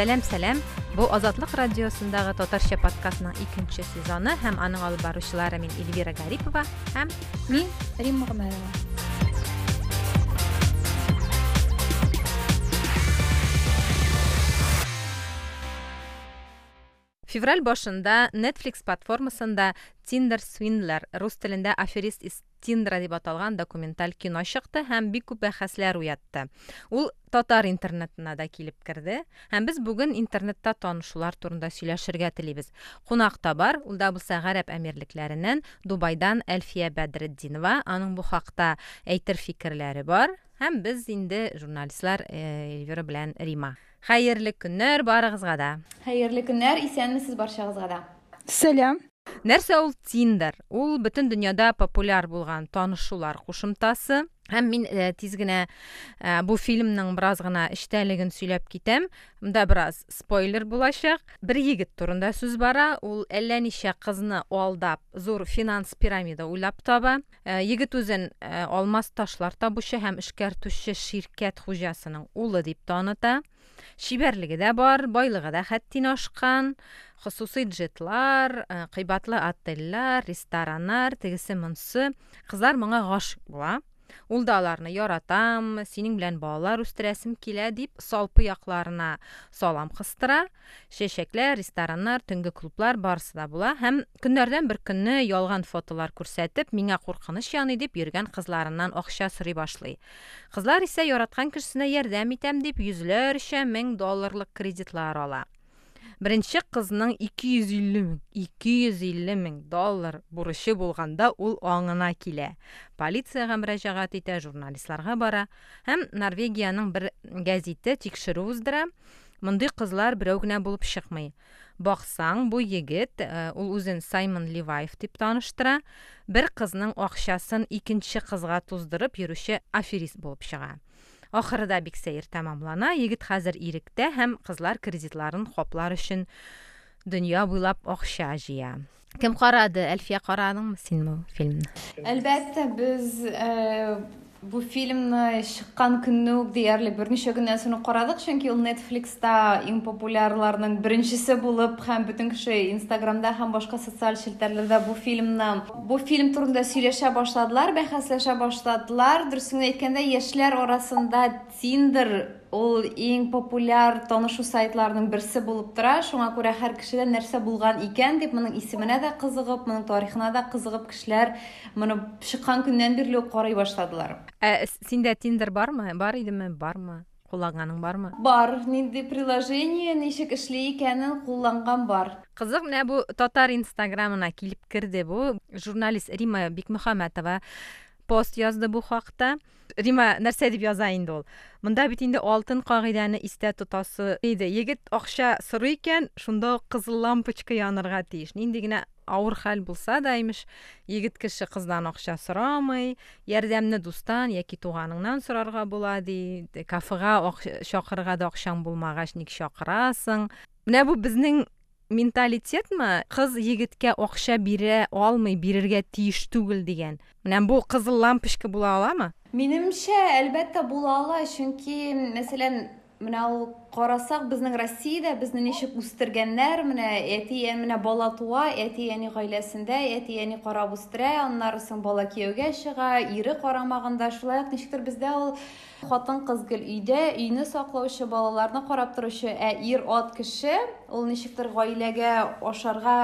сәлем сәлем бу азатлык радиосындагы татарча подкастының икенче сезоны һәм аның алып баручылары мин эльвира гарипова һәм мин римма гомәрова февраль башында netflix платформасында тиндер свиндлер рус телендә аферист из тиндра дип аталган документаль кино чыкты һәм бик күп бәхәсләр уятты. Ул татар интернетына да килеп керде һәм без бүген интернетта танышулар турында сөйләшергә телибез. Кунакта бар ул да булса әмирлекләреннән дубайдан әлфия бәдретдинова аның бу хакта әйтер фикерләре бар һәм без инде журналистлар э, эльвира белән рима. Хәерле көннәр барыгызга да. Хәерле көннәр исәнмесез барчагызга да. Сәлам нәрсә ул тиндер? Ул бөтен дөньяда популяр булган танышулар кушымтасы. Һәм мин ә, тиз генә ә, бу фильмның бераз гына эчтәлеген сөйләп китәм. Монда бераз спойлер булачак. Бер егет турында сүз бара. Ул әллә ничә кызны алдап зур финанс пирамида уйлап таба. Ә, егет үзен алмаз ташлар табучы һәм эшкәртүче ширкәт хуҗасының улы дип таныта. Чибәрлеге дә бар байлыгы да хәттин ашкан. Хосусый джетлар э, кыйбатлы отельләр рестораннар тегесе монсы кызлар моңа гашык була. Ул да аларны яратам синең белән балалар үстерәсем килә дип салпы якларына салам кыстыра чәчәкләр рестораннар төнге клублар барысы да була һәм көннәрдән бер көнне ялган фотолар күрсәтеп миңа куркыныч яный дип йөргән кызларыннан акча сорый башлый кызлар исә яраткан кешесенә ярдәм итәм дип йөзләрчә мең долларлык кредитлар ала беренче кызның 250 мең 250 мең доллар бурычы булганда ул аңына килә полициягә мөрәҗәгать итә журналистларга бара. Һәм норвегияның бер гәзите тикшерү уздыра. Мондый кызлар берәү генә булып чыкмый баксаң бу егет э, ул үзен саймон ливаев дип таныштыра. Бер кызның акчасын икенче кызга туздырып йөрүче аферист булып чыга ахырыда бик сәер тәмамлана. Егет хәзер иректә һәм кызлар кредитларын хаплар өчен дөнья буйлап акча җыя. Кем карады? Әлфия карадыңмы син бу фильмны? Әлбәттә без бу фильмны чыккан көнне үк диярлек берничә көннән соң карадык чөнки ул нетфликста иң популярларның беренчесе булып һәм бөтен кеше инстаграмда һәм башка социаль челтәрләрдә бу фильмны бу фильм турында сөйләшә башладылар бәхәсләшә башладылар дөресен әйткәндә яшьләр арасында тиндер ул иң популяр танышу сайтларының берсе булып тора шуңа күрә һәр кешедә нәрсә булган икән дип моның исеменә дә кызыгып моның тарихына да кызыгып кешеләр моны чыккан көннән бирле үк карый башладылар ә синдә тиндер бармы? Бар идеме? Бармы? Кулланганың бармы? Бар. Нинди приложение ничек эшли икәнен кулланган бар. Кызык менә бу татар инстаграмына килеп керде бу. Журналист рима бикмөхәмәтова пост язды бу хакта. Рима нәрсә дип яза инде ул монда бит инде алтын кагыйдәне истә тотасы иде. Егет акча сорый икән шунда кызыл лампочка янырга тиеш. Нинди авыр хәл булса да имеш егет кеше кыздан акча сорамый ярдәмне дустан яки туганыңнан сорарга була ди кафега чакырырга да акчаң булмагач ник чакырасың менә бу безнең менталитетме кыз егеткә акча бирә алмый бирергә тиеш түгел дигән менә бу кызыл лампочка була аламы минемчә әлбәттә була ала чөнки мәсәлән менә ул карасак безнең россиядә безне ничек үстергәннәр? Менә әти менә бала туа әти әни гаиләсендә әти әни карап үстерә аннары соң бала кияүгә чыга ире карамагында. Шулай ук ничектер бездә ул хатын кыз гел өйдә өйне саклаучы балаларны карап торучы ә ир ат кеше ул ничектер гаиләгә ашарга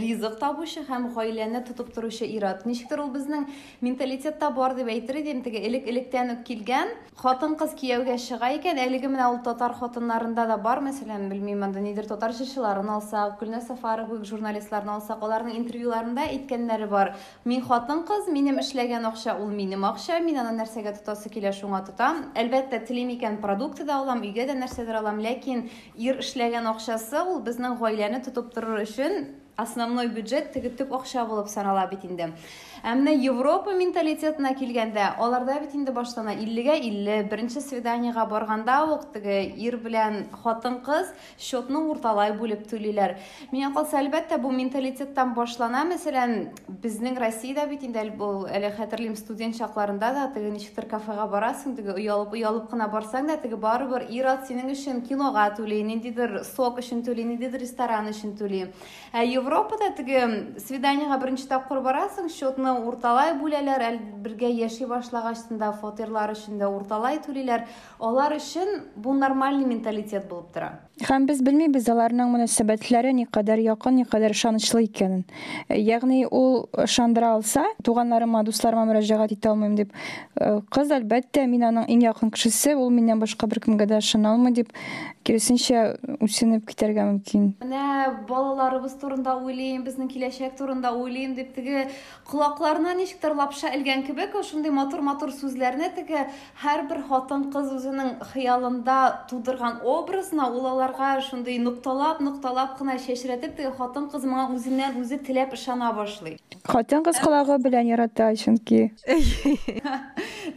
ризык табучы һәм гаиләне тотып торучы ир-ат ничектер ул безнең менталитетта бар дип әйтер идем. Теге элек электән үк килгән хатын кыз кияүгә чыга икән. Әлеге менә ул татар хатыннарында да бар. Мәсәлән белмим анда нидер татар җырчыларын алсак гөлнар сафаров кебек журналистларны алсак аларның интервьюларында әйткәннәре бар. Мин хатын кыз минем эшләгән акча ул минем акча мин аны нәрсәгә тотасы килә шуңа тотам әлбәттә телим икән продукты да алам өйгә дә нәрсәдер алам ләкин ир эшләгән акчасы ул безнең гаиләне тотып торыр өчен основной бюджет төп акча булып санала бит ә европа менталитетына килгәндә аларда бит инде баштана иллегә илле беренче свиданиега барганда ук теге ир белән хатын кыз счетны урталай бүлеп түлиләр. Миңа калса әлбәттә бу менталитеттан башлана мәсәлән безнең россиядә бит инде бу әле хәтерлим студент чакларында да теге ничектер кафега барасың теге оялып оялып кына барсаң да теге барыбер ир-ат синең өчен кинога түли ниндидер сок өчен түли ниндидер ресторан өчен түли. Ә европада теге свиданиега беренче тапкыр барасың счетны урталай бүләләр әле бергә яши башлагачтын да фатирлар өчен дә урталай түлиләр. Алар өчен нормальный менталитет булып тора. Һәм без белмибез аларның мөнәсәбәтләре никадәр якын никадәр ышанычлы икәнен. Ягъни ул ышандыра алса туганнарыма дусларыма мөрәҗәгать итә алмыйм дип кыз әлбәттә мин аның иң якын кешесе ул миннән башка беркемгә дә ышана алмый дип киресенчә үсенеп китәргә мөмкин. Менә балаларыбыз турында уйлыйм безнең киләчәк турында уйлыйм дип теге колакларына ничектер лапша элгән кебек шундый матур матур сүзләрне теге һәрбер хатын кыз үзенең хыялында тудырган образына ул аларга шундый нокталап нокталап кына чәчрәтеп теге хатын кыз моңа үзеннән үзе теләп ышана башлый хатын кыз колагы белән ярата чөнки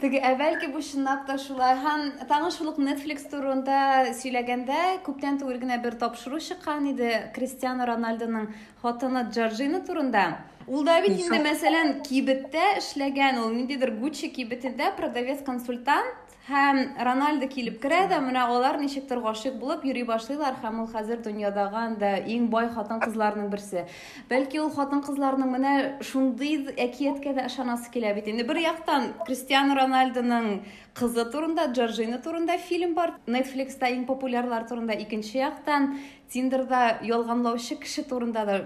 теге әвәлки бу чынлап та шулай. Һәм тагын шул ук netflix турында сөйләгәндә күптән түгел генә бер тапшыру чыккан иде кристиано рональдоның хатыны джорджина турында. Ул да бит инде мәсәлән кибеттә эшләгән ул ниндидер гуччи кибетендә продавец консультант һәм рональдо килеп керә дә менә алар ничектер гашыйк булып йөри башлыйлар һәм ул хәзер дөньядагы анда иң бай хатын кызларның берсе. Бәлки ул хатын кызларның менә шундый әкияткә дә ышанасы килә бит. Инде бер яктан кристиано рональдоның кызы турында джорджина турында фильм бар. Нетфликста иң популярлар турында. Икенче яктан тиндерда ялганлаучы кеше турында да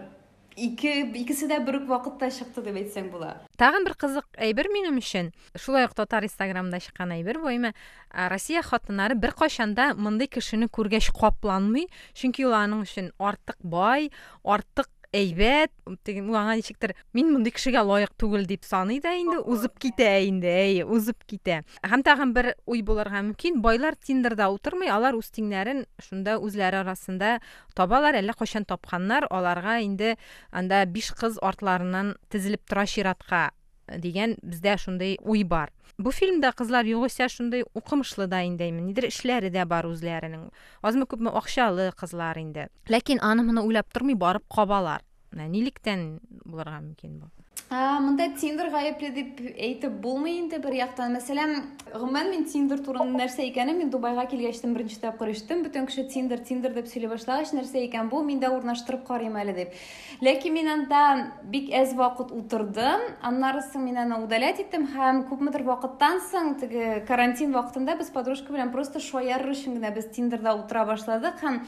ике икесе дә бер үк вакытта чыкты дип әйтсәң була. Тагын бер кызык әйбер минем өчен. Шулай ук татар инстаграмда чыккан әйбер эме россия хатыннары беркайчан да мондый кешене күргәч капланмый. Чөнки ул аның өчен артык бай артык әйбәт теге аңа ничектер мин мондый кешегә лаек түгел дип саный да инде узып китә инде әйе узып китә һәм тагын бер уй булырга мөмкин байлар тиндерда утырмый алар үз тиңнәрен шунда үзләре арасында табалар әллә кайчан тапканнар аларга инде анда биш кыз артларыннан тезелеп тора чиратка дигән бездә шундый уй бар. Бу фильмда кызлар югыйсә шундый укымышлы да инде ниндидер эшләре дә бар үзләренең азмы күпме акчалы кызлар инде ләкин аны моны уйлап тормый барып кабалар нилектән булырга мөмкин бу мындай тиндер гаепле дип әйтеп булмый инде бер яктан мәсәлән гомумән мин тиндер турында нәрсә икәнен мин дубайга килгәчтен беренче тапкыр ишеттем бөтен кеше тиндер тиндер дип сөйли башлагач нәрсә икән бу мин дә урнаштырып карыйм әле дип ләкин мин анда бик әз вакыт утырдым аннары соң мин аны удалять иттем һәм күпмедер вакыттан соң теге карантин вакытында без подружка белән просто шаярыр өчен генә без тиндерда утыра башладык һәм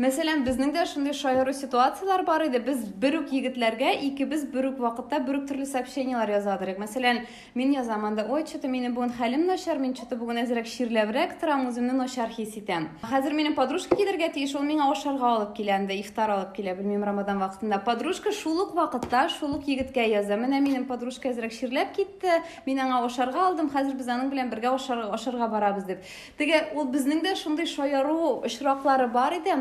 мәсәлән безнең дә шундый шаяру ситуациялар бар иде без бер үк егетләргә икебез бер үк вакытта бер үк төрле сообщениелар язадыр мәсәлән мин язам анда ой что то минем бүген хәлем начар мин что то бүген әзрәк чирләбрәк торам үземне начар хис итәм хәзер минем подружка килергә тиеш ул миңа ашарга алып килә анда ифтар алып килә белмим рамадан вакытында подружка шул ук вакытта шул ук егеткә яза подружка әзрәк чирләп китте мин аңа ашарга алдым хәзер без аның белән бергә ашарга барабыз дип теге ул безнең дә шундый шаяру очраклары бар иде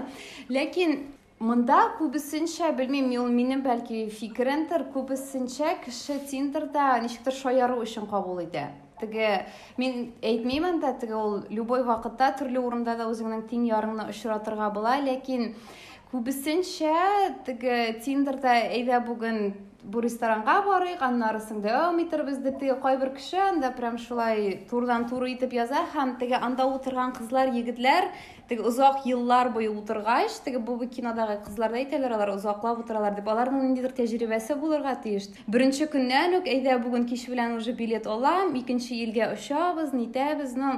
ләкин мында күбесенчә белмим ул минем бәлки фикеремдер күбесенчә кеше тиндерда ничектер шаяру өчен кабул итә теге мин әйтмим анда теге ул любой вакытта төрле урында да үзеңнең тиң ярыңны очратырга була ләкин күбесенчә теге тиндерда әйдә бүген бу ресторанга барыйк аннары соң дәвам итәрбез дип теге кайбер кеше анда прям шулай турыдан туры итеп яза һәм теге анда утырган кызлар егетләр теге озак еллар буе утыргач теге бу кинодагы кызлар да әйтәләр алар озаклап утыралар дип аларның ниндидер тәҗрибәсе булырга тиеш. Беренче көннән үк әйдә бүген кич белән уже билет алам икенче илгә очабыз нитәбез но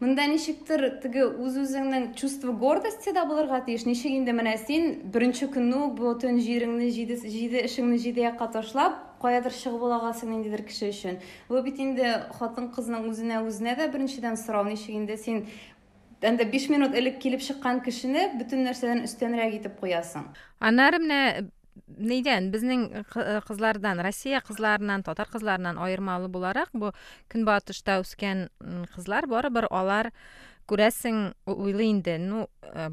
мында ничектер теге үз үзеңнең чувство гордости да булырга тиеш. Ничек инде менә син беренче көнне үк бөтен җиреңне җиде җиде эшеңне җиде якка ташлап каядыр чыгып алагасың ниндидер кеше өчен бу бит инде хатын кызның үзенә үзенә дә беренчедән сорау ничек инде син анда биш минут элек килеп чыккан кешене бөтен нәрсәдән өстәнрәк итеп куясың аннары менә нидән безнең кызлардан россия кызларынан татар кызларынан аермалы буларак бу көнбатышта үскән кызлар барыбер алар күрәсең уйлый инде ну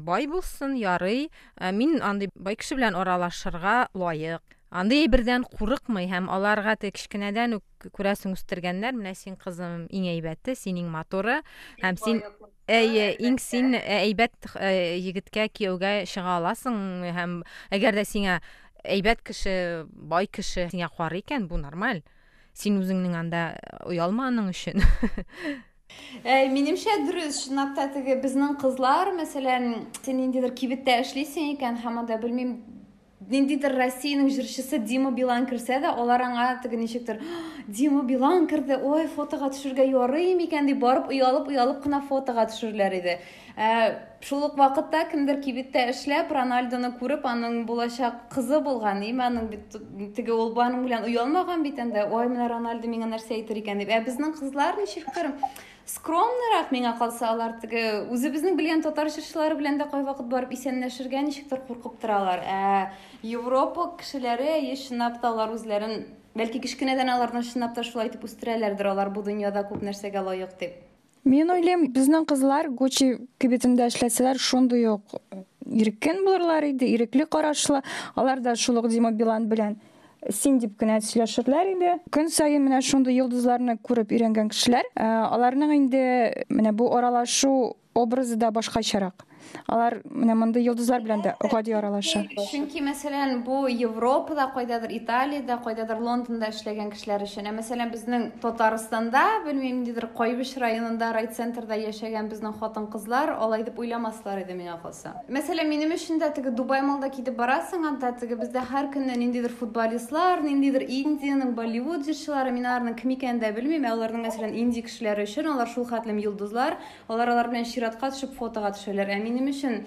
бай булсын ярый мин андый бай кеше белән аралашырга лаек андай әйбердән курыкмый һәм аларга теге кечкенәдән үк күрәсең үстергәннәр менә син кызым иң әйбәте моторы һәм син әйе иң син әйбәт егеткә кияүгә чыга аласың һәм әгәр дә сиңа әйбәт кеше бай кеше сиңа карый икән бу нормаль. Син үзеңнең анда оялманың өчен Ә, минемчә дөрес чынлап та теге безнең кызлар мәсәлән син ниндидер кибеттә эшлисең икән һәм анда белмим ниндидер россиянең җырчысы дима билан керсә дә алар аңа теге ничектер дима билан керде ой фотога төшергә ярый микән дип барып оялып оялып кына фотога төшерләр иде. Ә, шул ук вакытта кемдер кибеттә эшләп рональдоны күреп аның булачак кызы булган им аның бит аның белән оялмаган бит инде ой менә рональдо миңа нәрсә әйтер икән? дип. Ә безнең кызлар ничектер скромныйрак миңа калса алар теге үзебезнең белгән татар җырчылары белән дә кайвакыт барып исәнләшергә ничектер куркып торалар. Ә европа кешеләре чынлап та алар үзләрен бәлки кечкенәдән аларны чынлап та шулай итеп үстерәләрдер. Алар бу дөньяда күп нәрсәгә лаек дип. Мен ойлойм биздин кызлар гуччи кибетинде эшлеселер ошондой ук иркен булырлар иде иреклүү карашлы. Алар да ушул ук дима билан белән син дип кенә сөйләшерләр иде көн сайын менә шундый йолдызларны күреп өйрәнгән кешеләр э, аларның инде менә бу аралашу образы да башкачарак. Алар менә мондый йолдызлар белән дә гади аралаша. чөнки мәсәлән бу европада кайдадыр италиядә кайдадыр лондонда кешеләр өчен. Ә мәсәлән безнең татарстанда белмим ниндидер кайбыш районында райцентрда яшәгән безнең хатын кызлар алай дип уйламаслар иде миңа калса. Мәсәлән минем өчен дә теге дубай малда китеп барасың анда теге бездә һәр көнне ниндидер футболистлар ниндидер индиянең болливуд җырчылары мин аларның кем икәнен дә белмим. Ә аларның мәсәлән инди кешеләре өчен алар шул хәтлем йолдызлар. Алар алар белән чиратка төшеп фотога төшәләр. Ә минем өчен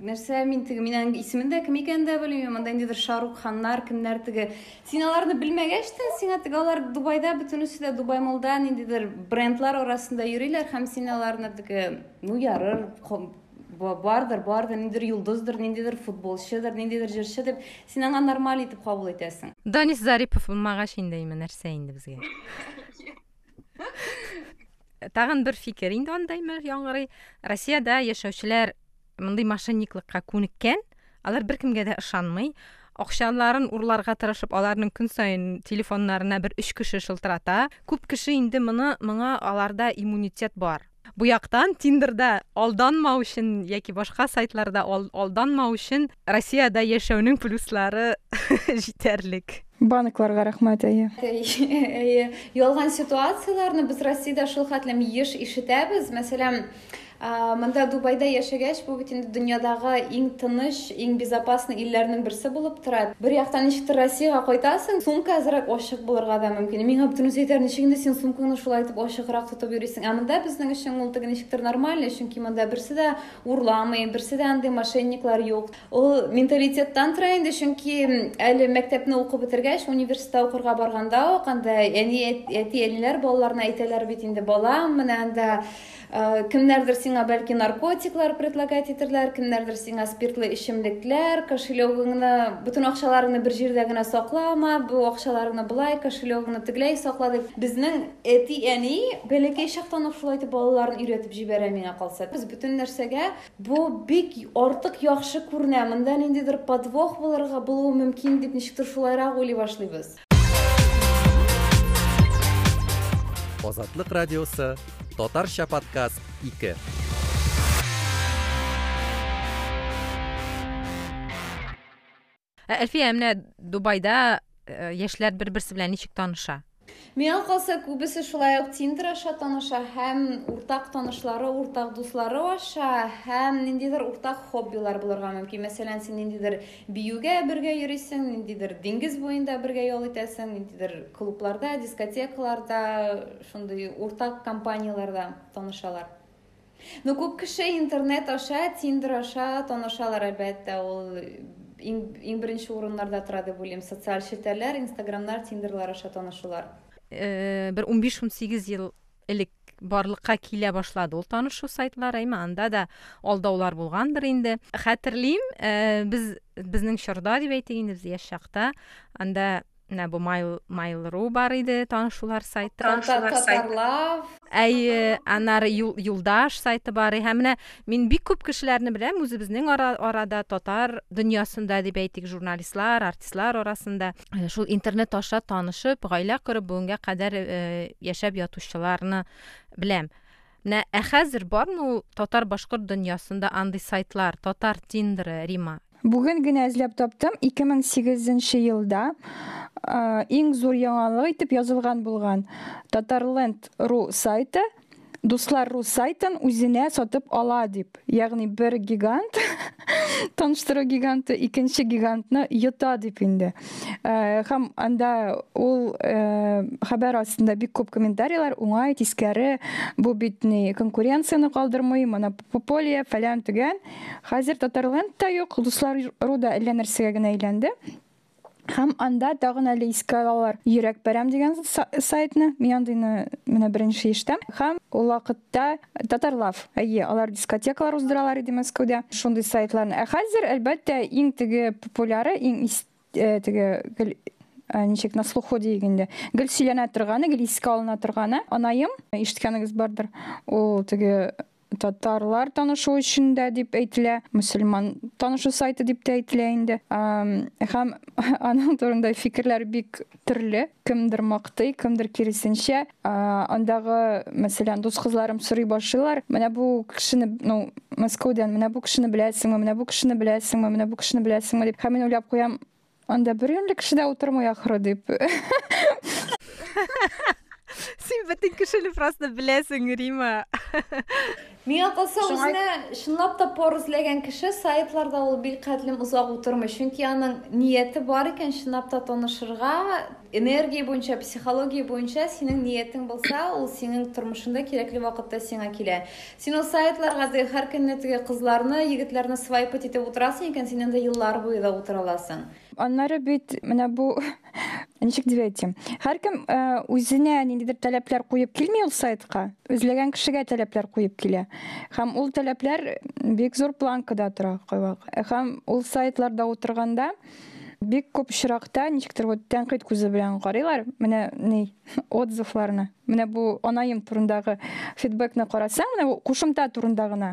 нәрсә мин теге минең исемен дә кем икәнен дә белмим анда ниндидер шарук ханнар кемнәр теге? Син аларны белмәгәч тә сиңа теге алар дубайда бөтенесе дә дубай молда ниндидер брендлар арасында йөриләр һәм син аларны теге ну ярыр бардыр бардыр ниндидер йолдыздыр ниндидер футболчыдыр ниндидер җырчы дип син аңа нормаль итеп кабул итәсең. Данис зарипов булмагач инде нәрсә инде безгә? Тагын бер фикер. Инде андаймы яңгырый? Россиядә яшәүчеләр мондый мошенниклыкка күнеккән алар беркемгә дә ышанмый. Акчаларын урларга тырышып аларның көн сайын телефоннарына бер өч кеше шылтырата. Күп кеше инде моны моңа аларда иммунитет бар. Бу яктан тиндерда алданмау өчен яки башка сайтларда алданмау өчен россиядә яшәүнең плюслары җитәрлек. Банкларга рәхмәт әйе. Әйе ялган ситуацияларны без россиядә шул хәтлем еш ишетәбез. Мәсәлән мында дубайда яшәгәч бу бит инде дөньядагы иң тыныч иң безопасный илләрнең берсе булып тора. Бер яктан ничектер россиягә кайтасың сумка әзрәк ачык булырга да мөмкин. Миңа бөтенесе әйтәр ничек инде син сумкаңны шулай итеп ачыграк тотып йөрисең? Ә монда безнең өчен ул теге ничектер нормально чөнки монда берсе дә урламый берсе дә андый мошенниклар юк. Ул менталитеттан тора инде чөнки әле мәктәпне укып бетергәч университетта укырга барганда ук анда әни әти әниләр балаларына әйтәләр бит инде балам менә анда кемнәрдер сиңа бәлки наркотиклар предлагать итерләр кемнәрдер сиңа спиртлы эчемлекләр кошелегыңны бөтен акчаларыңны бер җирдә генә саклама бу акчаларыңны болай кошелегыңны тегеләй сакла дип безнең әти әни бәләкәй чактан ук шулай итеп балаларын өйрәтеп җибәрә миңа калса. Без бөтен нәрсәгә бу бик артык яхшы күренә монда ниндидер подвох булырга булуы мөмкин дип ничектер шулайрак уйлый башлыйбыз. Озатлык радиосы татарча подкаст 2 әлфия менә дубайда яшьләр бер берсе белән ничек таныша Миңа калса күбесе шулай ук тиндер аша таныша һәм уртак танышлары уртак дуслары аша һәм ниндидер уртак хоббилар булырга мөмкин. Мәсәлән син ниндидер биюгә бергә йөрисең ниндидер диңгез буенда бергә ял итәсең ниндидер клубларда дискотекаларда шундый уртак компанияларда танышалар. Ну күп кеше интернет аша тиндер аша танышалар әлбәттә ул иң беренче урыннарда тора дип уйлыйм социаль челтәрләр инстаграмнар тиндерлар аша танышулар. Бер ун биш ун сигез ел элек барлыкка килә башлады ул танышу сайтлары әйме анда да алдаулар булгандыр инде хәтерлим без безнең чорда дип әйтик инде без яшь чакта анда менә бу mail.ru бар иде танышулар сайты татарлав әйе аннары юлдаш сайты бар һәм менә мин бик күп кешеләрне беләм үзебезнең арада татар дөньясында дип әйтик журналистлар артистлар арасында шул интернет аша танышып гаилә корып бүгенгә кадәр яшәп ятучыларны беләм менә ә хәзер бармы ул татар башкорт дөньясында андый сайтлар татар тиндеры рима Бүген генә эзләп таптым 2008 елда иң зур яңалык итеп язылган булган Tatarland.ru сайты. Дуслар рус сайтын үзенә сатып ала дип ягъни бер гигант таныштыру гиганты икенче гигантны йота дип инде һәм анда ул хәбәр астында бик күп комментарийлар уңай тискәре бу бит конкуренцияны калдырмый монополия фәлән төгән хәзер татарленд та юк дуслар ру да әллә нәрсәгә генә әйләнде һәм анда тагын әле искә алалар йөрәк бәрәм дигән сайтны. Мин андыйны менә беренче ишетәм һәм ул вакытта татарлав. Әйе алар дискотекалар уздыралар иде мәскәүдә. Шундый сайтларны. Ә хәзер әлбәттә иң теге популяры иң теге ничек на слуху дигәндә гел сөйләнә торганы гел искә алына торганы. Анаем ишеткәнегез бардыр. Ул теге татарлар танышу өчен дә дип әйтелә мөселман танышу сайты дип тә әйтелә инде. Һәм аның турында фикерләр бик төрле кемдер мактый кемдер киресенчә андагы мәсәлән дус кызларым сорый башлыйлар. Менә бу кешене ну мәскәүдән менә бу кешене беләсеңме менә бу кешене беләсеңме менә бу кешене беләсеңме дип. Һәм мин уйлап куям анда бер кеше дә утырмый ахры дип. син бөтен кешене просто беләсең рима. Миңа калса үзенә чынлап та пор эзләгән кеше сайтларда ул бик хәтлем узак утырмый чөнки аның нияте бар икән чынлап та танышырга энергия буенча психология буенча синең ниятең булса ул синең тормышында кирәкле вакытта сиңа килә син ул сайтларга һәр көнне теге кызларны егетләрне свайпать итеп утырасың икән син анда еллар буе да утыра аласың. Аннары бит менә бу ничек дип әйтим һәркем үзенә ниндидер таләпләр куеп килми ул сайтка эзләгән кешегә таләпләр куеп килә һәм ул таләпләр бик зур планкада тора һәм ул сайтларда утырганда бик күп очракта ничектер вот тәнкыйть күзе белән карыйлар. Менә ни отзывларны. Менә бу анаем турындагы фидбэкны карасаң менә кушымта турында гына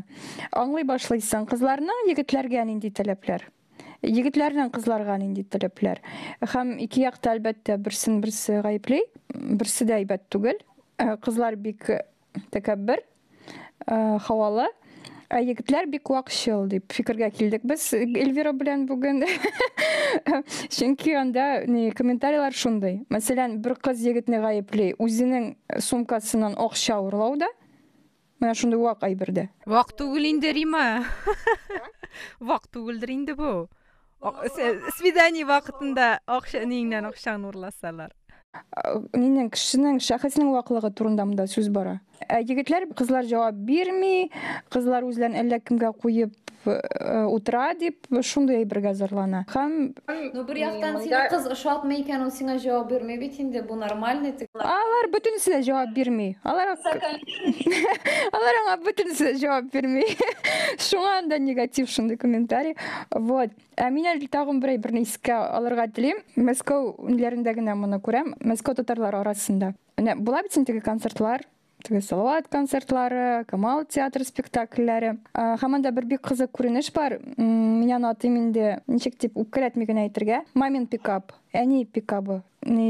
аңлый башлыйсың. Кызларның егетләргә нинди таләпләр? Егетләрнең кызларга нинди таләпләр? Һәм ике якта әлбәттә берсен берсе гаепли берсе дә әйбәт түгел. Кызлар бик тәкәббер һавалы. Егетләр бик вакчыл дип фикергә килдек без эльвира белән бүген чөнки анда комментарийлар шундый. Мәсәлән бер кыз егетне гаепли үзенең сумкасыннан акча урлауда менә шундый вак әйбердә вак түгел инде рима. Вак түгелдер инде бу. Свидание вакытында акча неңнән акчаны урласалар? Нинең кешенең шәхеснең ваклыгы турында монда сүз бара. Ә егетләр кызлар җавап бирми кызлар үзләрен әллә кемгә куеп утыра дип шундый әйбергә зарлана һәм ну бер яктан сине кыз ошатмый икән ул сиңа җавап бирмәй бит инде бу нормальный алар бөтенесе дә җавап бирми алар алар аңа бөтенесе дә җавап бирми шуңа анда негатив шундый комментарий. Вот. Ә мин әле тагын бер әйберне искә алырга телим мәскәү ниләрендә генә моны күрәм мәскәү татарлары арасында. Була бит теге концертлар? Салават концертлары камал театр спектакльләре. Һәм анда бер бик кызык күренеш бар. Аны атыйм инде ничек дип үпкәләтми әйтергә. Мамин пикап әни пикабы.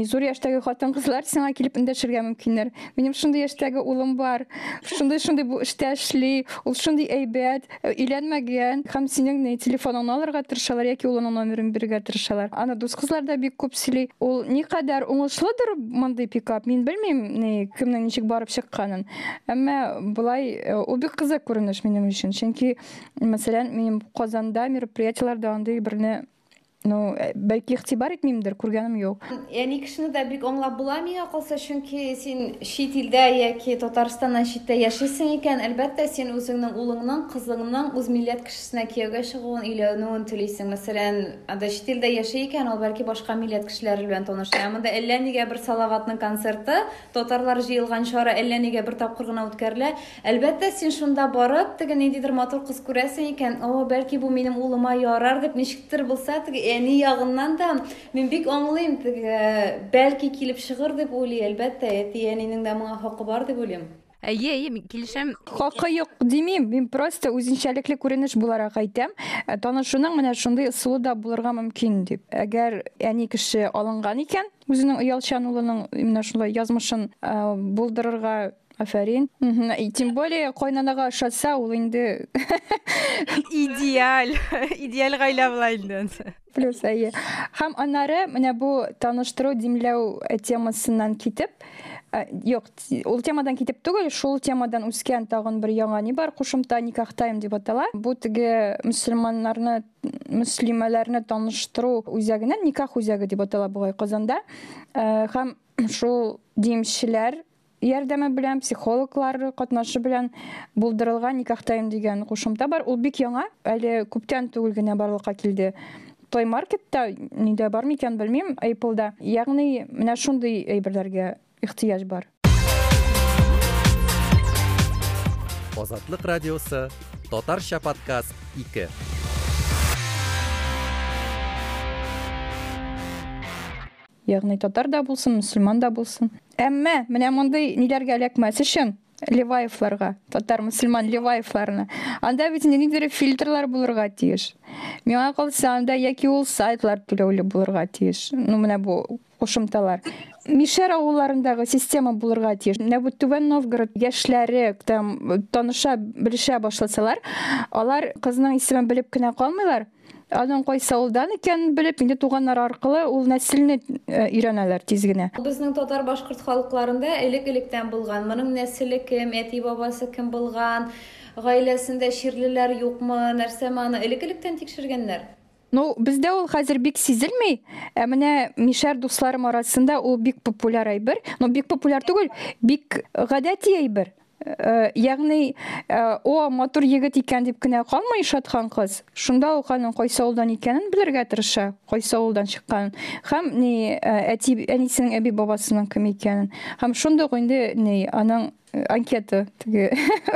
Зур яшьтәге хатын кызлар сиңа килеп эндәшергә мөмкиннәр. Минем шундый яшьтәге улым бар шундый шундый эштә эшли ул шундый әйбәт өйләнмәгән. Һәм синең ни телефоныңны алырга тырышалар яки улының номерын бирергә тырышалар. Аны дус кызлар да бик күп сөйли. Ул никадәр уңышлыдыр мондый пикап мин белмим кемнең ничек барып чыкканын. Әмма болай ул бик кызык күренеш минем өчен. Чөнки мәсәлән минем казанда мероприятиеларда андый берне ну бәлки игътибар итмимдер күргәнем юк. Яни кешене дә бик аңлап була миңа калса чөнки син чит илдә яки татарстаннан читтә яшисең икән әлбәттә син үзеңнең улыңның кызыңның үз милләт кешесенә кияүгә чыгуын өйләнүен телисең. Мәсәлән анда чит илдә яши икән ул бәлки башка милләт кешеләре белән таныша ә монда әллә нигә бер салаватның концерты татарлар җыелган чара әллә нигә бер тапкыр гына үткәрелә. Әлбәттә син шунда барып теге ниндидер матур кыз күрәсең икән. О бәлки бу минем улыма ярар дип ничектер булса теге әни ягыннан да мин бик аңлыйм бәлки килеп чыгыр дип уйлый әлбәттә әти әнинең дә моңа хакы бар дип уйлыйм әйе әйе мин килешәм хакы юк димим мин просто үзенчәлекле күренеш буларак әйтәм танышуның менә шундый ысулы да булырга мөмкин дип әгәр әни кеше алынган икән үзенең оялчан улының менә шулай язмышын булдырырга афәрин. Тем более кайнанага ошатса ул инде идеаль. Идеаль була инде плюс әйе һәм аннары менә бу таныштыру димләү темасыннан китеп юк ул темадан китеп түгел шул темадан үскән тагын бер яңа ни бар? Кушымта никах тайм дип атала. Бу теге мөселманнарны мөслимәләрне таныштыру үзәгенә никах үзәге дип атала бугай казанда. Һәм шул димчеләр ярдәме белән психологлар катнашы белән булдырылган никахтайм дигән кушымта бар. Ул бик яңа әле күптән түгел генә барлыкка килде. Той маркетта нидә бар микән белмим. Apleда ягъни менә шундый әйберләргә ихтыяҗ бар. Азатлык радиосы татарча подкаст 2 ягъни татар да булсын мөселман да булсын әмма менә мондый ниләргә эләкмәс өчен леваевларга татар мөселман леваевларны анда бит ниндидер фильтрлар булырга тиеш. Миңа калса анда яки ул сайтлар түләүле булырга тиеш. Ну менә бу кушымталар мишәр авылларындагы система булырга тиеш. Менә бу түбән новгород яшьләре там таныша белешә башласалар алар кызның исемен белеп кенә калмыйлар аның кайсы авылдан икәнен белеп инде туганнар аркылы ул нәселне өйрәнәләр тиз генә безнең татар башкорт халыкларында элек электән булган моның нәселе кем әти бабасы кем булган гаиләсендә чирлеләр юкмы нәрсәме аны элек электән тикшергәннәр ну бездә ул хәзер бик сизелми ә менә мишәр дусларым арасында ул бик популяр әйбер но бик популяр түгел бик гадәти әйбер Э, ягъни э, о матур егет икән дип кенә калмый шатхан кыз шунда ук аның кайсы авылдан икәнен белергә тырыша кайсы авылдан чыкканын һәм ни э, әти әнисенең әби бабасының кем икәнен һәм шундук инде ни аның анкета теге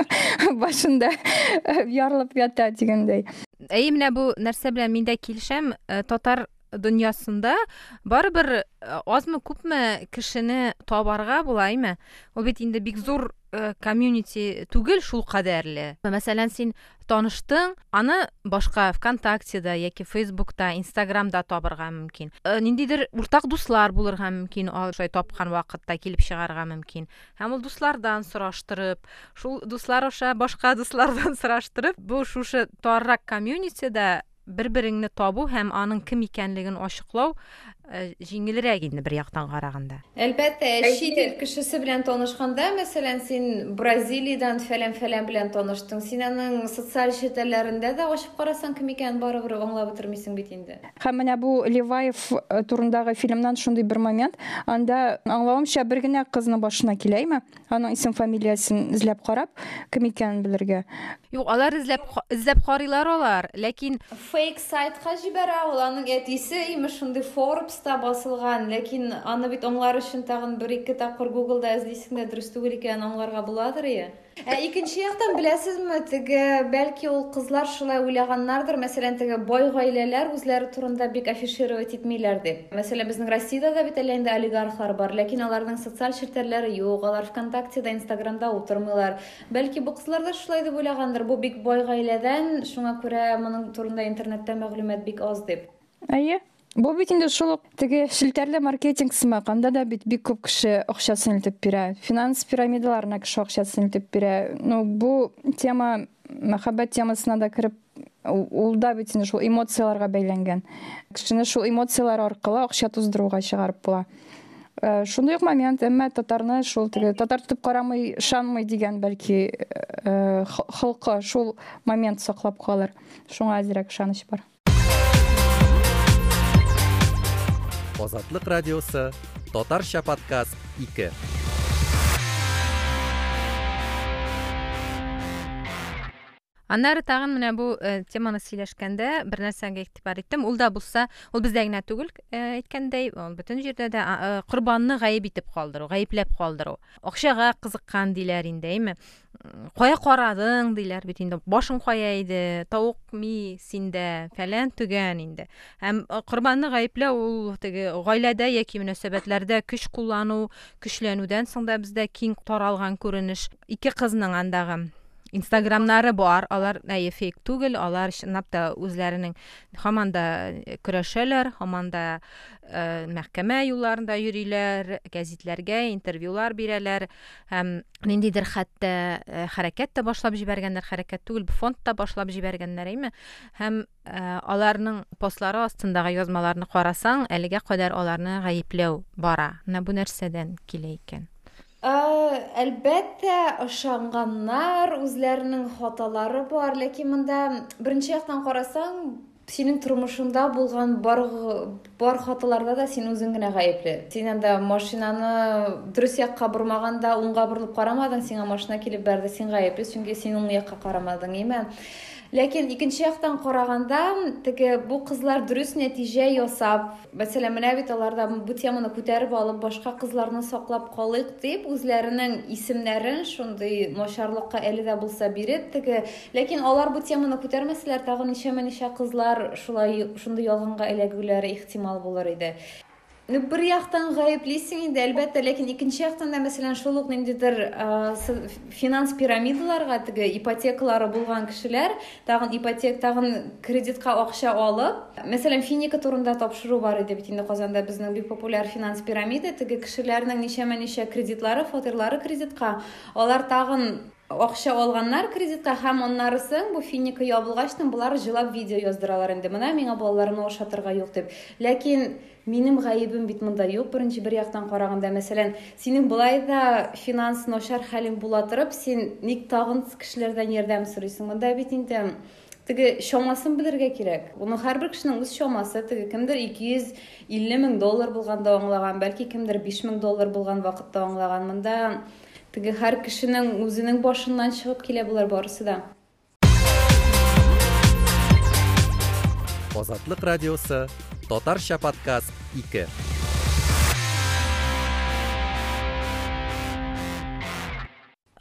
башында ярылып ята дигәндәй. Әйе менә бу нәрсә белән мин дә килешәм. Татар дөньясында барыбер азмы күпме кешене табарга була име ул бит инде бик зур комьюнити түгел шул кадәрле мәсәлән син таныштың аны башка вконтактеда яки фейсбукта инстаграмда табырга мөмкин ниндидер уртак дуслар булырга мөмкин ошой тапкан вакытта килеп чыгарга мөмкин һәм ул дуслардан сораштырып шул дуслар аша башка дуслардан сораштырып бу шушы таррак комьюнитида бер береңне табу һәм аның кем икәнлеген ачыклау җиңелрәк инде бер яктан караганда әлбәттә чит ил кешесе белән танышканда мәсәлән син бразилиядән фәлән фәлән белән таныштың син аның социаль челтәрләрендә дә ачып карасаң кем икәнен барыбер аңлап бетермисең бит инде һәм менә бу леваев турындагы фильмнан шундый бер момент анда аңлавымча бер генә кызның башына киләме аның исем фамилиясын эзләп карап кем икәнен белергә юк алар эзләп эзләп карыйлар алар ләкин фейк сайтка җибәрә ул аның әтисе имеш шундый форбста басылган ләкин аны бит аңлар өчен тагын бер ике тапкыр гуглда эзлисең дә дөрес түгел икәнен аңларга буладыр ие ә икенче яктан беләсезме теге бәлки ул кызлар шулай уйлаганнардыр мәсәлән теге бай гаиләләр үзләре турында бик афишировать итмиләр дип мәсәлән безнең россиядә дә бит әле инде олигархлар бар ләкин аларның социаль челтәрләре юк алар вконтактеда инстаграмда утырмыйлар бәлки бу кызлар да шулай дип уйлагандыр бу бик бай гаиләдән шуңа күрә моның турында интернетта мәгълүмат бик аз дип әйе Бу бит инде шул ук теге челтәрле маркетинг сымак анда да бит бик күп кеше акчасын илтеп бирә финанс пирамидаларына кеше акчасын илтеп бирә ну бу тема мәхәббәт темасына да кереп ул да бит инде шул эмоцияларга бәйләнгән. Кешене шул эмоциялар аркылы акча туздыруга чыгарып була. Шундый ук момент әмма татарны шул теге татар тотып карамый ышанмый дигән бәлки холкы шул момент саклап калыр. Шуңа әзрәк ышаныч бар. азатлык радиосы татарча подкаст 2 аннары тагын менә бу э, теманы сөйләшкәндә бер нәрсәгә игътибар иттем. Ул да булса ул бездә генә түгел э, әйткәндәй ул бөтен җирдә дә э, корбанны гаеп итеп калдыру гаепләп калдыру. Акчага кызыккан диләр инде әйме? Кая карадың диләр бит инде. Башың кая иде тавык ми синдә фәлән төгән инде. Һәм корбанны гаепләү ул теге гаиләдә яки мөнәсәбәтләрдә көч куллану көчләнүдән соң да бездә киң таралган күренеш. Ике кызның андагы. Инстаграмнары бар. Алар әйе фейк түгел. Алар чынлап та үзләренең һаман да көрәшәләр һаман да э, мәхкәмә юлларында йөриләр гәзитләргә интервьюлар бирәләр. Һәм ниндидер хәтта э, хәрәкәт тә башлап җибәргәннәр хәрәкәт түгел фонд та башлап җибәргәннәр әйме? Һәм э, аларның постлары астындагы язмаларны карасаң әлегә кадәр аларны гаепләү бара. Менә бу нәрсәдән килә икән? Әлбәттә ышанганнар үзләренең хаталары бар ләкин монда беренче яктан карасаң синең тормышыңда булган бар бар хаталарда да син үзең генә гаепле. Син анда машинаны дөрес якка бормаганда уңга борылып карамадың машина килеп бәрде син гаепле чөнки син уң якка карамадың име ләкин икенче яктан караганда теге бу кызлар дөрес нәтиҗә ясап мәсәлән менә бит алар да бу теманы күтәреп алып башка кызларны саклап калыйк дип үзләренең исемнәрен шундый начарлыкка әле дә булса биреп теге ләкин алар бу теманы күтәрмәсәләр тагын ничәмә ничә кызлар шулай шундый ялганга эләгүләре ихтимал ну бер яктан гаеплисең инде әлбәттә ләкин икенче яктан да мәсәлән шул ук ниндидер финанс пирамидаларга теге ипотекалары булган кешеләр тагын ипотек тагын кредитка акча алып мәсәлән финика турында тапшыру бар иде бит инде казанда безнең бик популяр финанс пирамида теге кешеләрнең ничәмә ничә кредитлары фатирлары кредитка алар тагын акча алганнар кредитка һәм аннарысын бу финика ябылгачтын булар җылап видео яздыралар инде менә миңа балаларымны ашатырга юк дип ләкин минем гаебем бит монда юк беренче бер яктан караганда мәсәлән синең болай да финанс начар хәлең була торып син ник тагын кешеләрдән ярдәм сорыйсың монда бит инде теге чамасын белергә кирәк уның һәрбер кешенең үз чамасы теге кемдер ике йөз илле мең доллар булганда аңлаган бәлки кемдер биш мең доллар булган вакытта аңлаган монда теге һәр кешенең үзенең башыннан чыгып килә булар барысы да. Азатлык радиосы татарча подкаст 2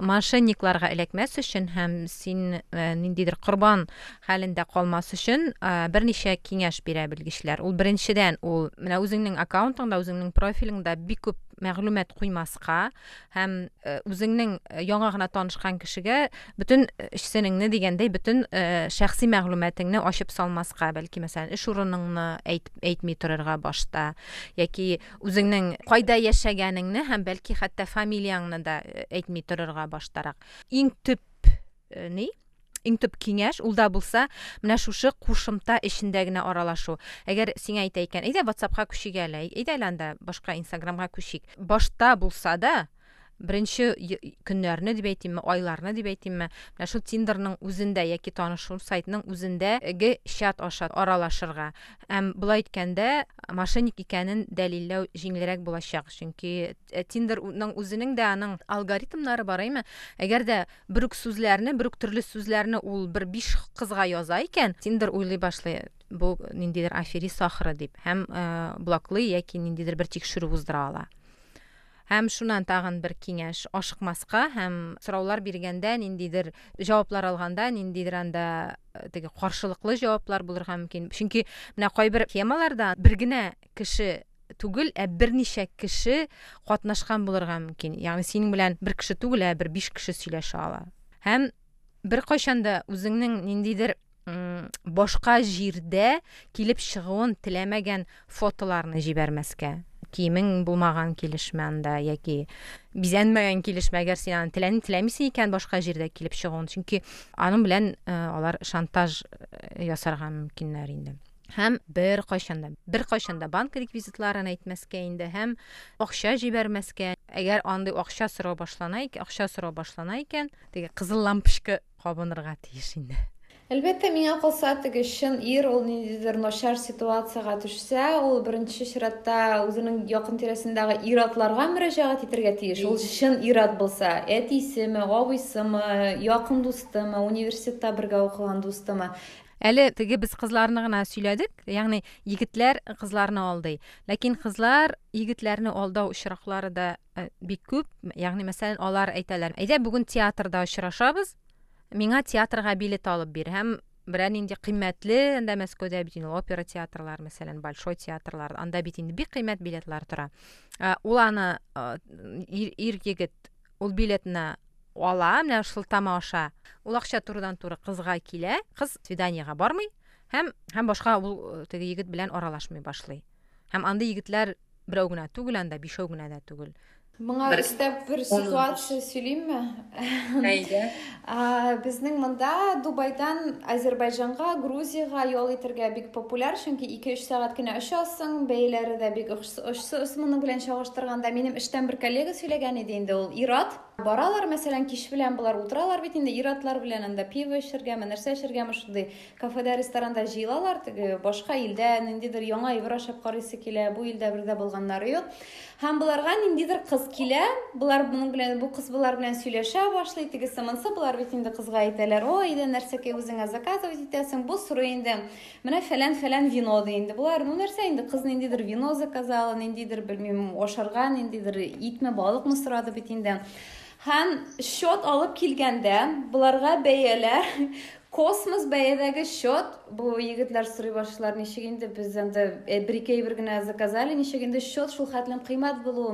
мошенникларга эләкмәс өчен һәм син э, ниндидер корбан хәлендә калмас өчен э, берничә киңәш бирә белгечләр. Ул беренчедән ул менә үзеңнең аккаунтыңда үзеңнең профилеңдә бик күп мәгълүмат куймаска һәм э, үзеңнең яңа гына танышкан кешегә бөтен эшсенеңне дигәндәй бөтен шәхси мәгълүматыңны ачып салмаска бәлки мәсәлән эш урыныңны әйтми торырга башта яки үзеңнең кайда яшәгәнеңне һәм бәлки хәтта фамилияңны да әйтми торырга баштарак иң төп ни? Иң төп киңәш ул да булса менә шушы кушымта эчендә генә аралашу. Әгәр сиңа әйтә икән әйдә ватсапка күчик әле әйдә әле анда башка инстаграмга күчик. Башта булса да беренче көннәрне дип әйтимме айларны дип әйтимме? Менә шул тиндерның үзендә яки танышу сайтының үзендәге чат аша аралашырга. Һәм болай әйткәндә мошенник икәнен дәлилләү җиңелрәк булачак. Чөнки тиндерның үзенең дә аның алгоритмнары бар әйме? Әгәр дә бер үк сүзләрне бер үк төрле сүзләрне ул бер биш кызга яза икән тиндер уйлый башлый бу ниндидер аферист ахры дип. Һәм блоклый яки ниндидер бер тикшерү уздыра ала. Һәм шуннан тагын бер киңәш ашыкмаска һәм сораулар биргәндә ниндидер җаваплар алганда ниндидер анда э, теге каршылыклы җаваплар булырга мөмкин. Чөнки менә кайбер темаларда бер генә кеше түгел ә берничә кеше катнашкан булырга мөмкин. Ягъни синең белән бер кеше түгел ә бер биш кеше сөйләшә ала. Һәм беркайчан да үзеңнең ниндидер башка җирдә килеп чыгуын теләмәгән фотоларны җибәрмәскә киемең булмаган килешмә анда яки бизәнмәгән килешмә әгәр син аны теләни теләмисең икән башка җирдә килеп чыгуын чөнки аның белән э, алар шантаж э, ясарга мөмкиннәр инде. Һәм бер кайчанда бер кайчанда банк реквизитларын әйтмәскә инде һәм акча җибәрмәскә әгәр андый акча сорау башлана икән акча сорау башлана икән теге кызыл лампочка кабынырга тиеш инде. Әлбәттә, миңа калса, теге чын ир ул ниндидер начар ситуацияга төшсә, ул беренче чиратта үзенең якын тирәсендәге ир-атларга мөрәҗәгать итәргә тиеш. Ул чын ир-ат булса, әтисеме, абыйсымы, якын дустымы, университетта бергә укыган дустымы. әле теге без кызларны гына сөйләдек ягъни егетләр кызларны алдый ләкин кызлар егетләрне алдау очраклары да э, бик күп ягъни мәсәлән алар әйтәләр әйдә бүген театрда очрашабыз миңа театрга билет алып бир һәм берәр нинди кыйммәтле анда мәскәүдә бит инде опера театрлар мәсәлән большой театрлар анда бит инде бик кыйммәт билетлар тора. Э, ул аны э, ир егет ул билетны ала менә шул тамаша ул акча турыдан туры кызга килә кыз свиданиега бармый һәм һәм башка ул теге егет белән аралашмый башлый. Һәм андый егетләр берәү генә түгел анда бишәү генә дә түгел. Моңа өстәп бер ситуация сөйлеймме? Әйдә. Безнең монда Дубайдан Азербайҗанга, Грузияга ял итәргә бик популяр, чөнки 2-3 сәгать кенә очасың, бәяләре дә бик охшас. Моның белән чагыштырганда минем эштән бер коллега сөйләгән иде инде ул Ират. Баралар, мәсәлән, кич белән булар утыралар бит инде Иратлар белән анда пиво эчәргәме, нәрсә эчәргәме шундый кафеда, ресторанда җыелалар, теге башка илдә ниндидер яңа ибра ашап карыйсы килә, бу илдә бердә булганнары юк. Һәм буларга ниндидер кыз килә, булар моның белән бу кыз булар белән сөйләшә башлый, тегесе монсы булар бит инде кызга әйтәләр, "О, иде нәрсәкә үзеңә заказывать итәсең, бу сорый инде. Менә фәлән фәлән вино ди инде. Булар ну нәрсә инде кыз ниндидер вино заказала, ниндидер белмим, ашарга, ниндидер итме, балыкмы сорады бит инде. Һәм счет алып килгәндә, буларга бәяләр. Космос бәядәге счет бу егетләр сорый башлар ничек инде без анда бер ике әйбер генә заказали ничек счет шул хәтлем кыйммәт булуы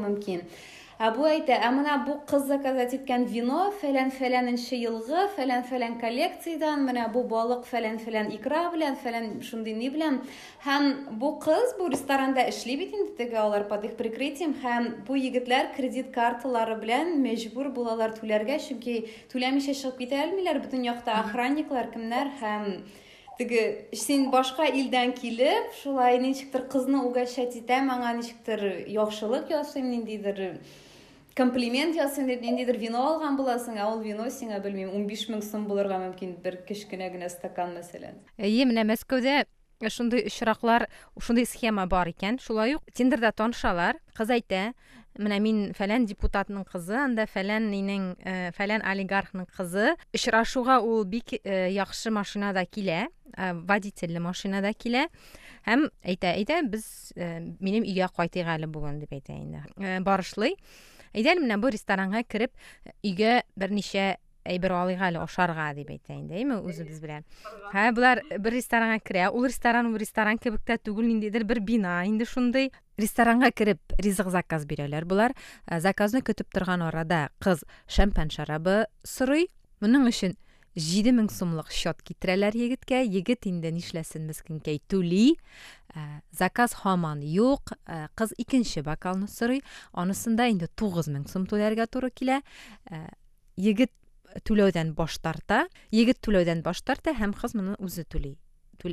Ә бу әйтә, ә менә бу кыз заказать иткән вино фәлән фәләненче елгы, фәлән фәлән коллекциядан, менә бу балык фәлән фәлән икра белән, фәлән шундый ни белән. Һәм бу кыз бу ресторанда эшли бит инде теге алар под их прикрытием, һәм бу егетләр кредит карталары белән мәҗбүр булалар түләргә, чөнки түләмичә чыгып китә алмыйлар. Бөтен якта охранниклар кемнәр һәм теге син башка илдән килеп, шулай ничектер кызны угашать итәм, аңа ничектер яхшылык ясыйм, ниндидер комплимент ясыйм дип ниндидер вино алган буласың ә ул вино сиңа белмим ун биш мең сум булырга мөмкин бер кечкенә генә стакан мәсәлән эйе менә мәскәүдә шундый очраклар шундый схема бар икән шулай ук тиндерда танышалар кыз әйтә менә мин фәлән депутатның кызы анда фәлән нинең э, фәлән олигархның кызы очрашуга ул бик э, яхшы машинада килә э, водительле машинада килә. Һәм әйтә әйдә без минем өйгә кайтыйк әле бүген дип әйтә инде. Барышлый. Әйдәле менә бу ресторанга кереп өйгә берничә әйбер алыйк әле ашарга дип әйтә инде әйме үзебез белән һә булар бер ресторанга керә ул ресторан ул ресторан кебек тә түгел ниндидер бер бина инде шундый ресторанга кереп ризык заказ бирәләр булар заказны көтеп торган арада кыз шампан шарабы сорый моның өчен җиде мең сумлык счет китерәләр егеткә. Егет инде нишләсен мескенкәй түли ә, заказ һаман юк. Ә, кыз икенче бокалны сорый. Анысында инде тугыз мең сум түләргә туры килә. Ә, егет түләүдән баш тарта. Егет түләүдән баш тарта һәм кыз моны үзе түли.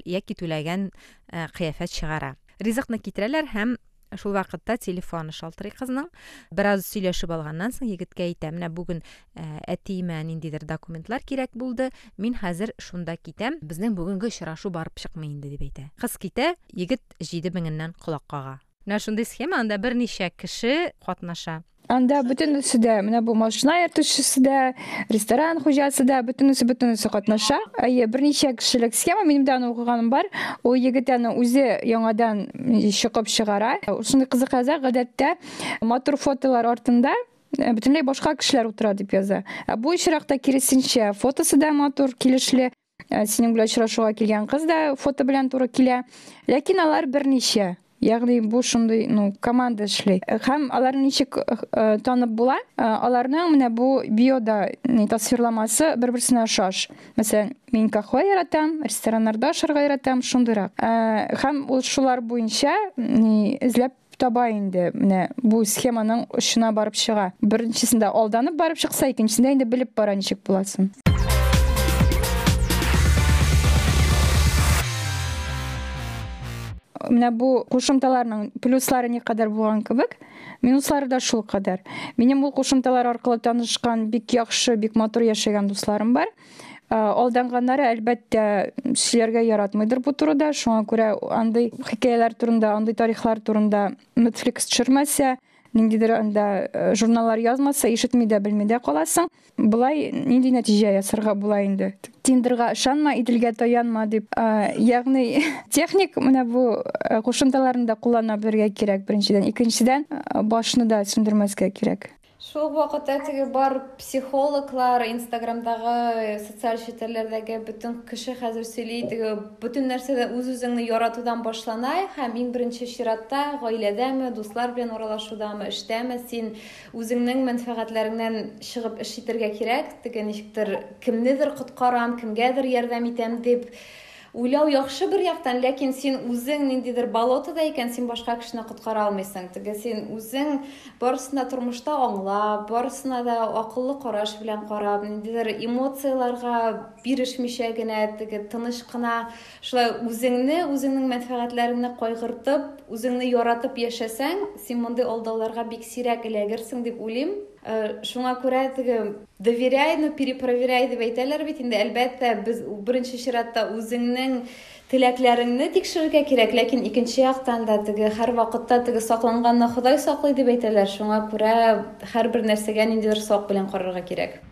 Яки түләгән ә, кыяфәт чыгара. Ризыкны китерәләр һәм шул вакытта телефоны шалтырый кызның. Бераз сөйләшеп алганнан соң егеткә әйтә менә бүген әтиемә ниндидер документлар кирәк булды мин хәзер шунда китәм безнең бүгенге очрашу барып чыкмый инде дип әйтә. Кыз китә егет җиде меңеннән колак кага. Менә шундый схема анда берничә кеше катнаша. Анда бөтенесе дә менә бу машина йөртүчесе дә ресторан хуҗасы да бөтенесе бөтенесе катнаша. Әйе берничә кешелек схема минем дә аны укыганым бар. Ул егет аны үзе яңадан чыгып чыгара шундый кызык яза гадәттә матур фотолар артында бөтенләй башка кешеләр утыра дип яза. Ә бу очракта киресенчә фотосы да матур килешле синең белән очрашуга килгән кыз да фото белән туры килә ләкин алар берничә яғни бу шундай ну команда эшләй һәм алар ничек танып була? Аларның менә бу биода тасвирламасы бер берсенә охшаш мәсәлән мин кафе яратам рестораннарда ашарга яратам шундыйрак. Һәм ул шулар буенча эзләп таба инде менә бу схеманың очына барып чыга. Беренчесендә алданып барып чыкса икенчесендә инде белеп бара ничек буласын менә бу кушымталарның плюслары никадәр булган кебек минуслары да шул кадәр. Минем ул кушымталар аркылы танышкан бик яхшы бик матур яшәгән дусларым бар. Алданганнары әлбәттә сөйләргә яратмыйдыр бу турыда. Шуңа күрә андый хикәяләр турында андый тарихлар турында netflix төшермәсә ниндидер анда журналлар язмаса ишетми дә белми дә каласың. Былай нинди нәтиҗә ясарга була инде? Тиндерга ышанма иделгә таянма дип ягъни техник менә бу кушымталарны да куллана белергә кирәк беренчедән икенчедән башны да сүндермәскә кирәк шул ук вакытта теге бар психологлар инстаграмдагы социаль челтәрләрдәге бөтен кеше хәзер сөйли теге бөтен нәрсәдә үз үзеңне яратудан башлана һәм иң беренче чиратта гаиләдәме дуслар белән аралашудамы эштәме син үзеңнең мәнфәгатьләреңнән чыгып эш итәргә кирәк теге ничектер кемнедер коткарам кемгәдер ярдәм итәм дип уйлау яхшы бер яктан ләкин син үзең ниндидер болотода икән син башка кешене коткара алмыйсың теге син үзең барысына тормышта аңлап барысына да акыллы караш белән карап ниндидер эмоцияларга бирешмичә генә теге тыныч кына шулай үзеңне үзеңнең мәнфәгатьләреңне кайгыртып үзеңне яратып яшәсәң син мондый алдауларга бик сирәк эләгерсең дип уйлыйм шуңа күрә теге доверяй но перепроверяй дип әйтәләр бит инде. Әлбәттә без беренче чиратта үзеңнең теләкләреңне тикшерергә кирәк ләкин икенче яктан да теге һәр вакытта теге сакланганны ходай саклый дип әйтәләр. Шуңа күрә һәрбер нәрсәгә ниндидер сак белән карарга кирәк.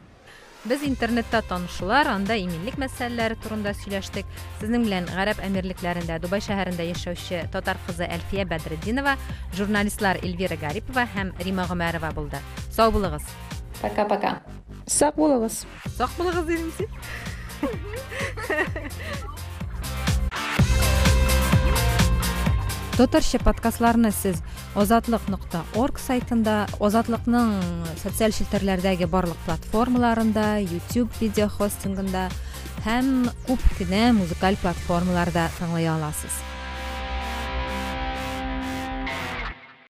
Без интернетта танышулар, анда иминлек мәсьәләләре турында сөйләштек. Сезнең белән Гарәп әмирлекләрендә, Дубай шәһәрендә яшәүче татар кызы Әлфия Бәдретдинова, журналистлар Эльвира Гарипова һәм Рима Гомәрова булды. Сау булыгыз. Пока-пока. Сак булыгыз. Сак булыгыз, Иринси. Татарча подкастларны сез озатлык нокта орг сайтында озатлыкның социаль челтәрләрдәге барлык платформаларында youtube видео хостингында һәм күп кенә музыкаль платформаларда тыңлый аласыз.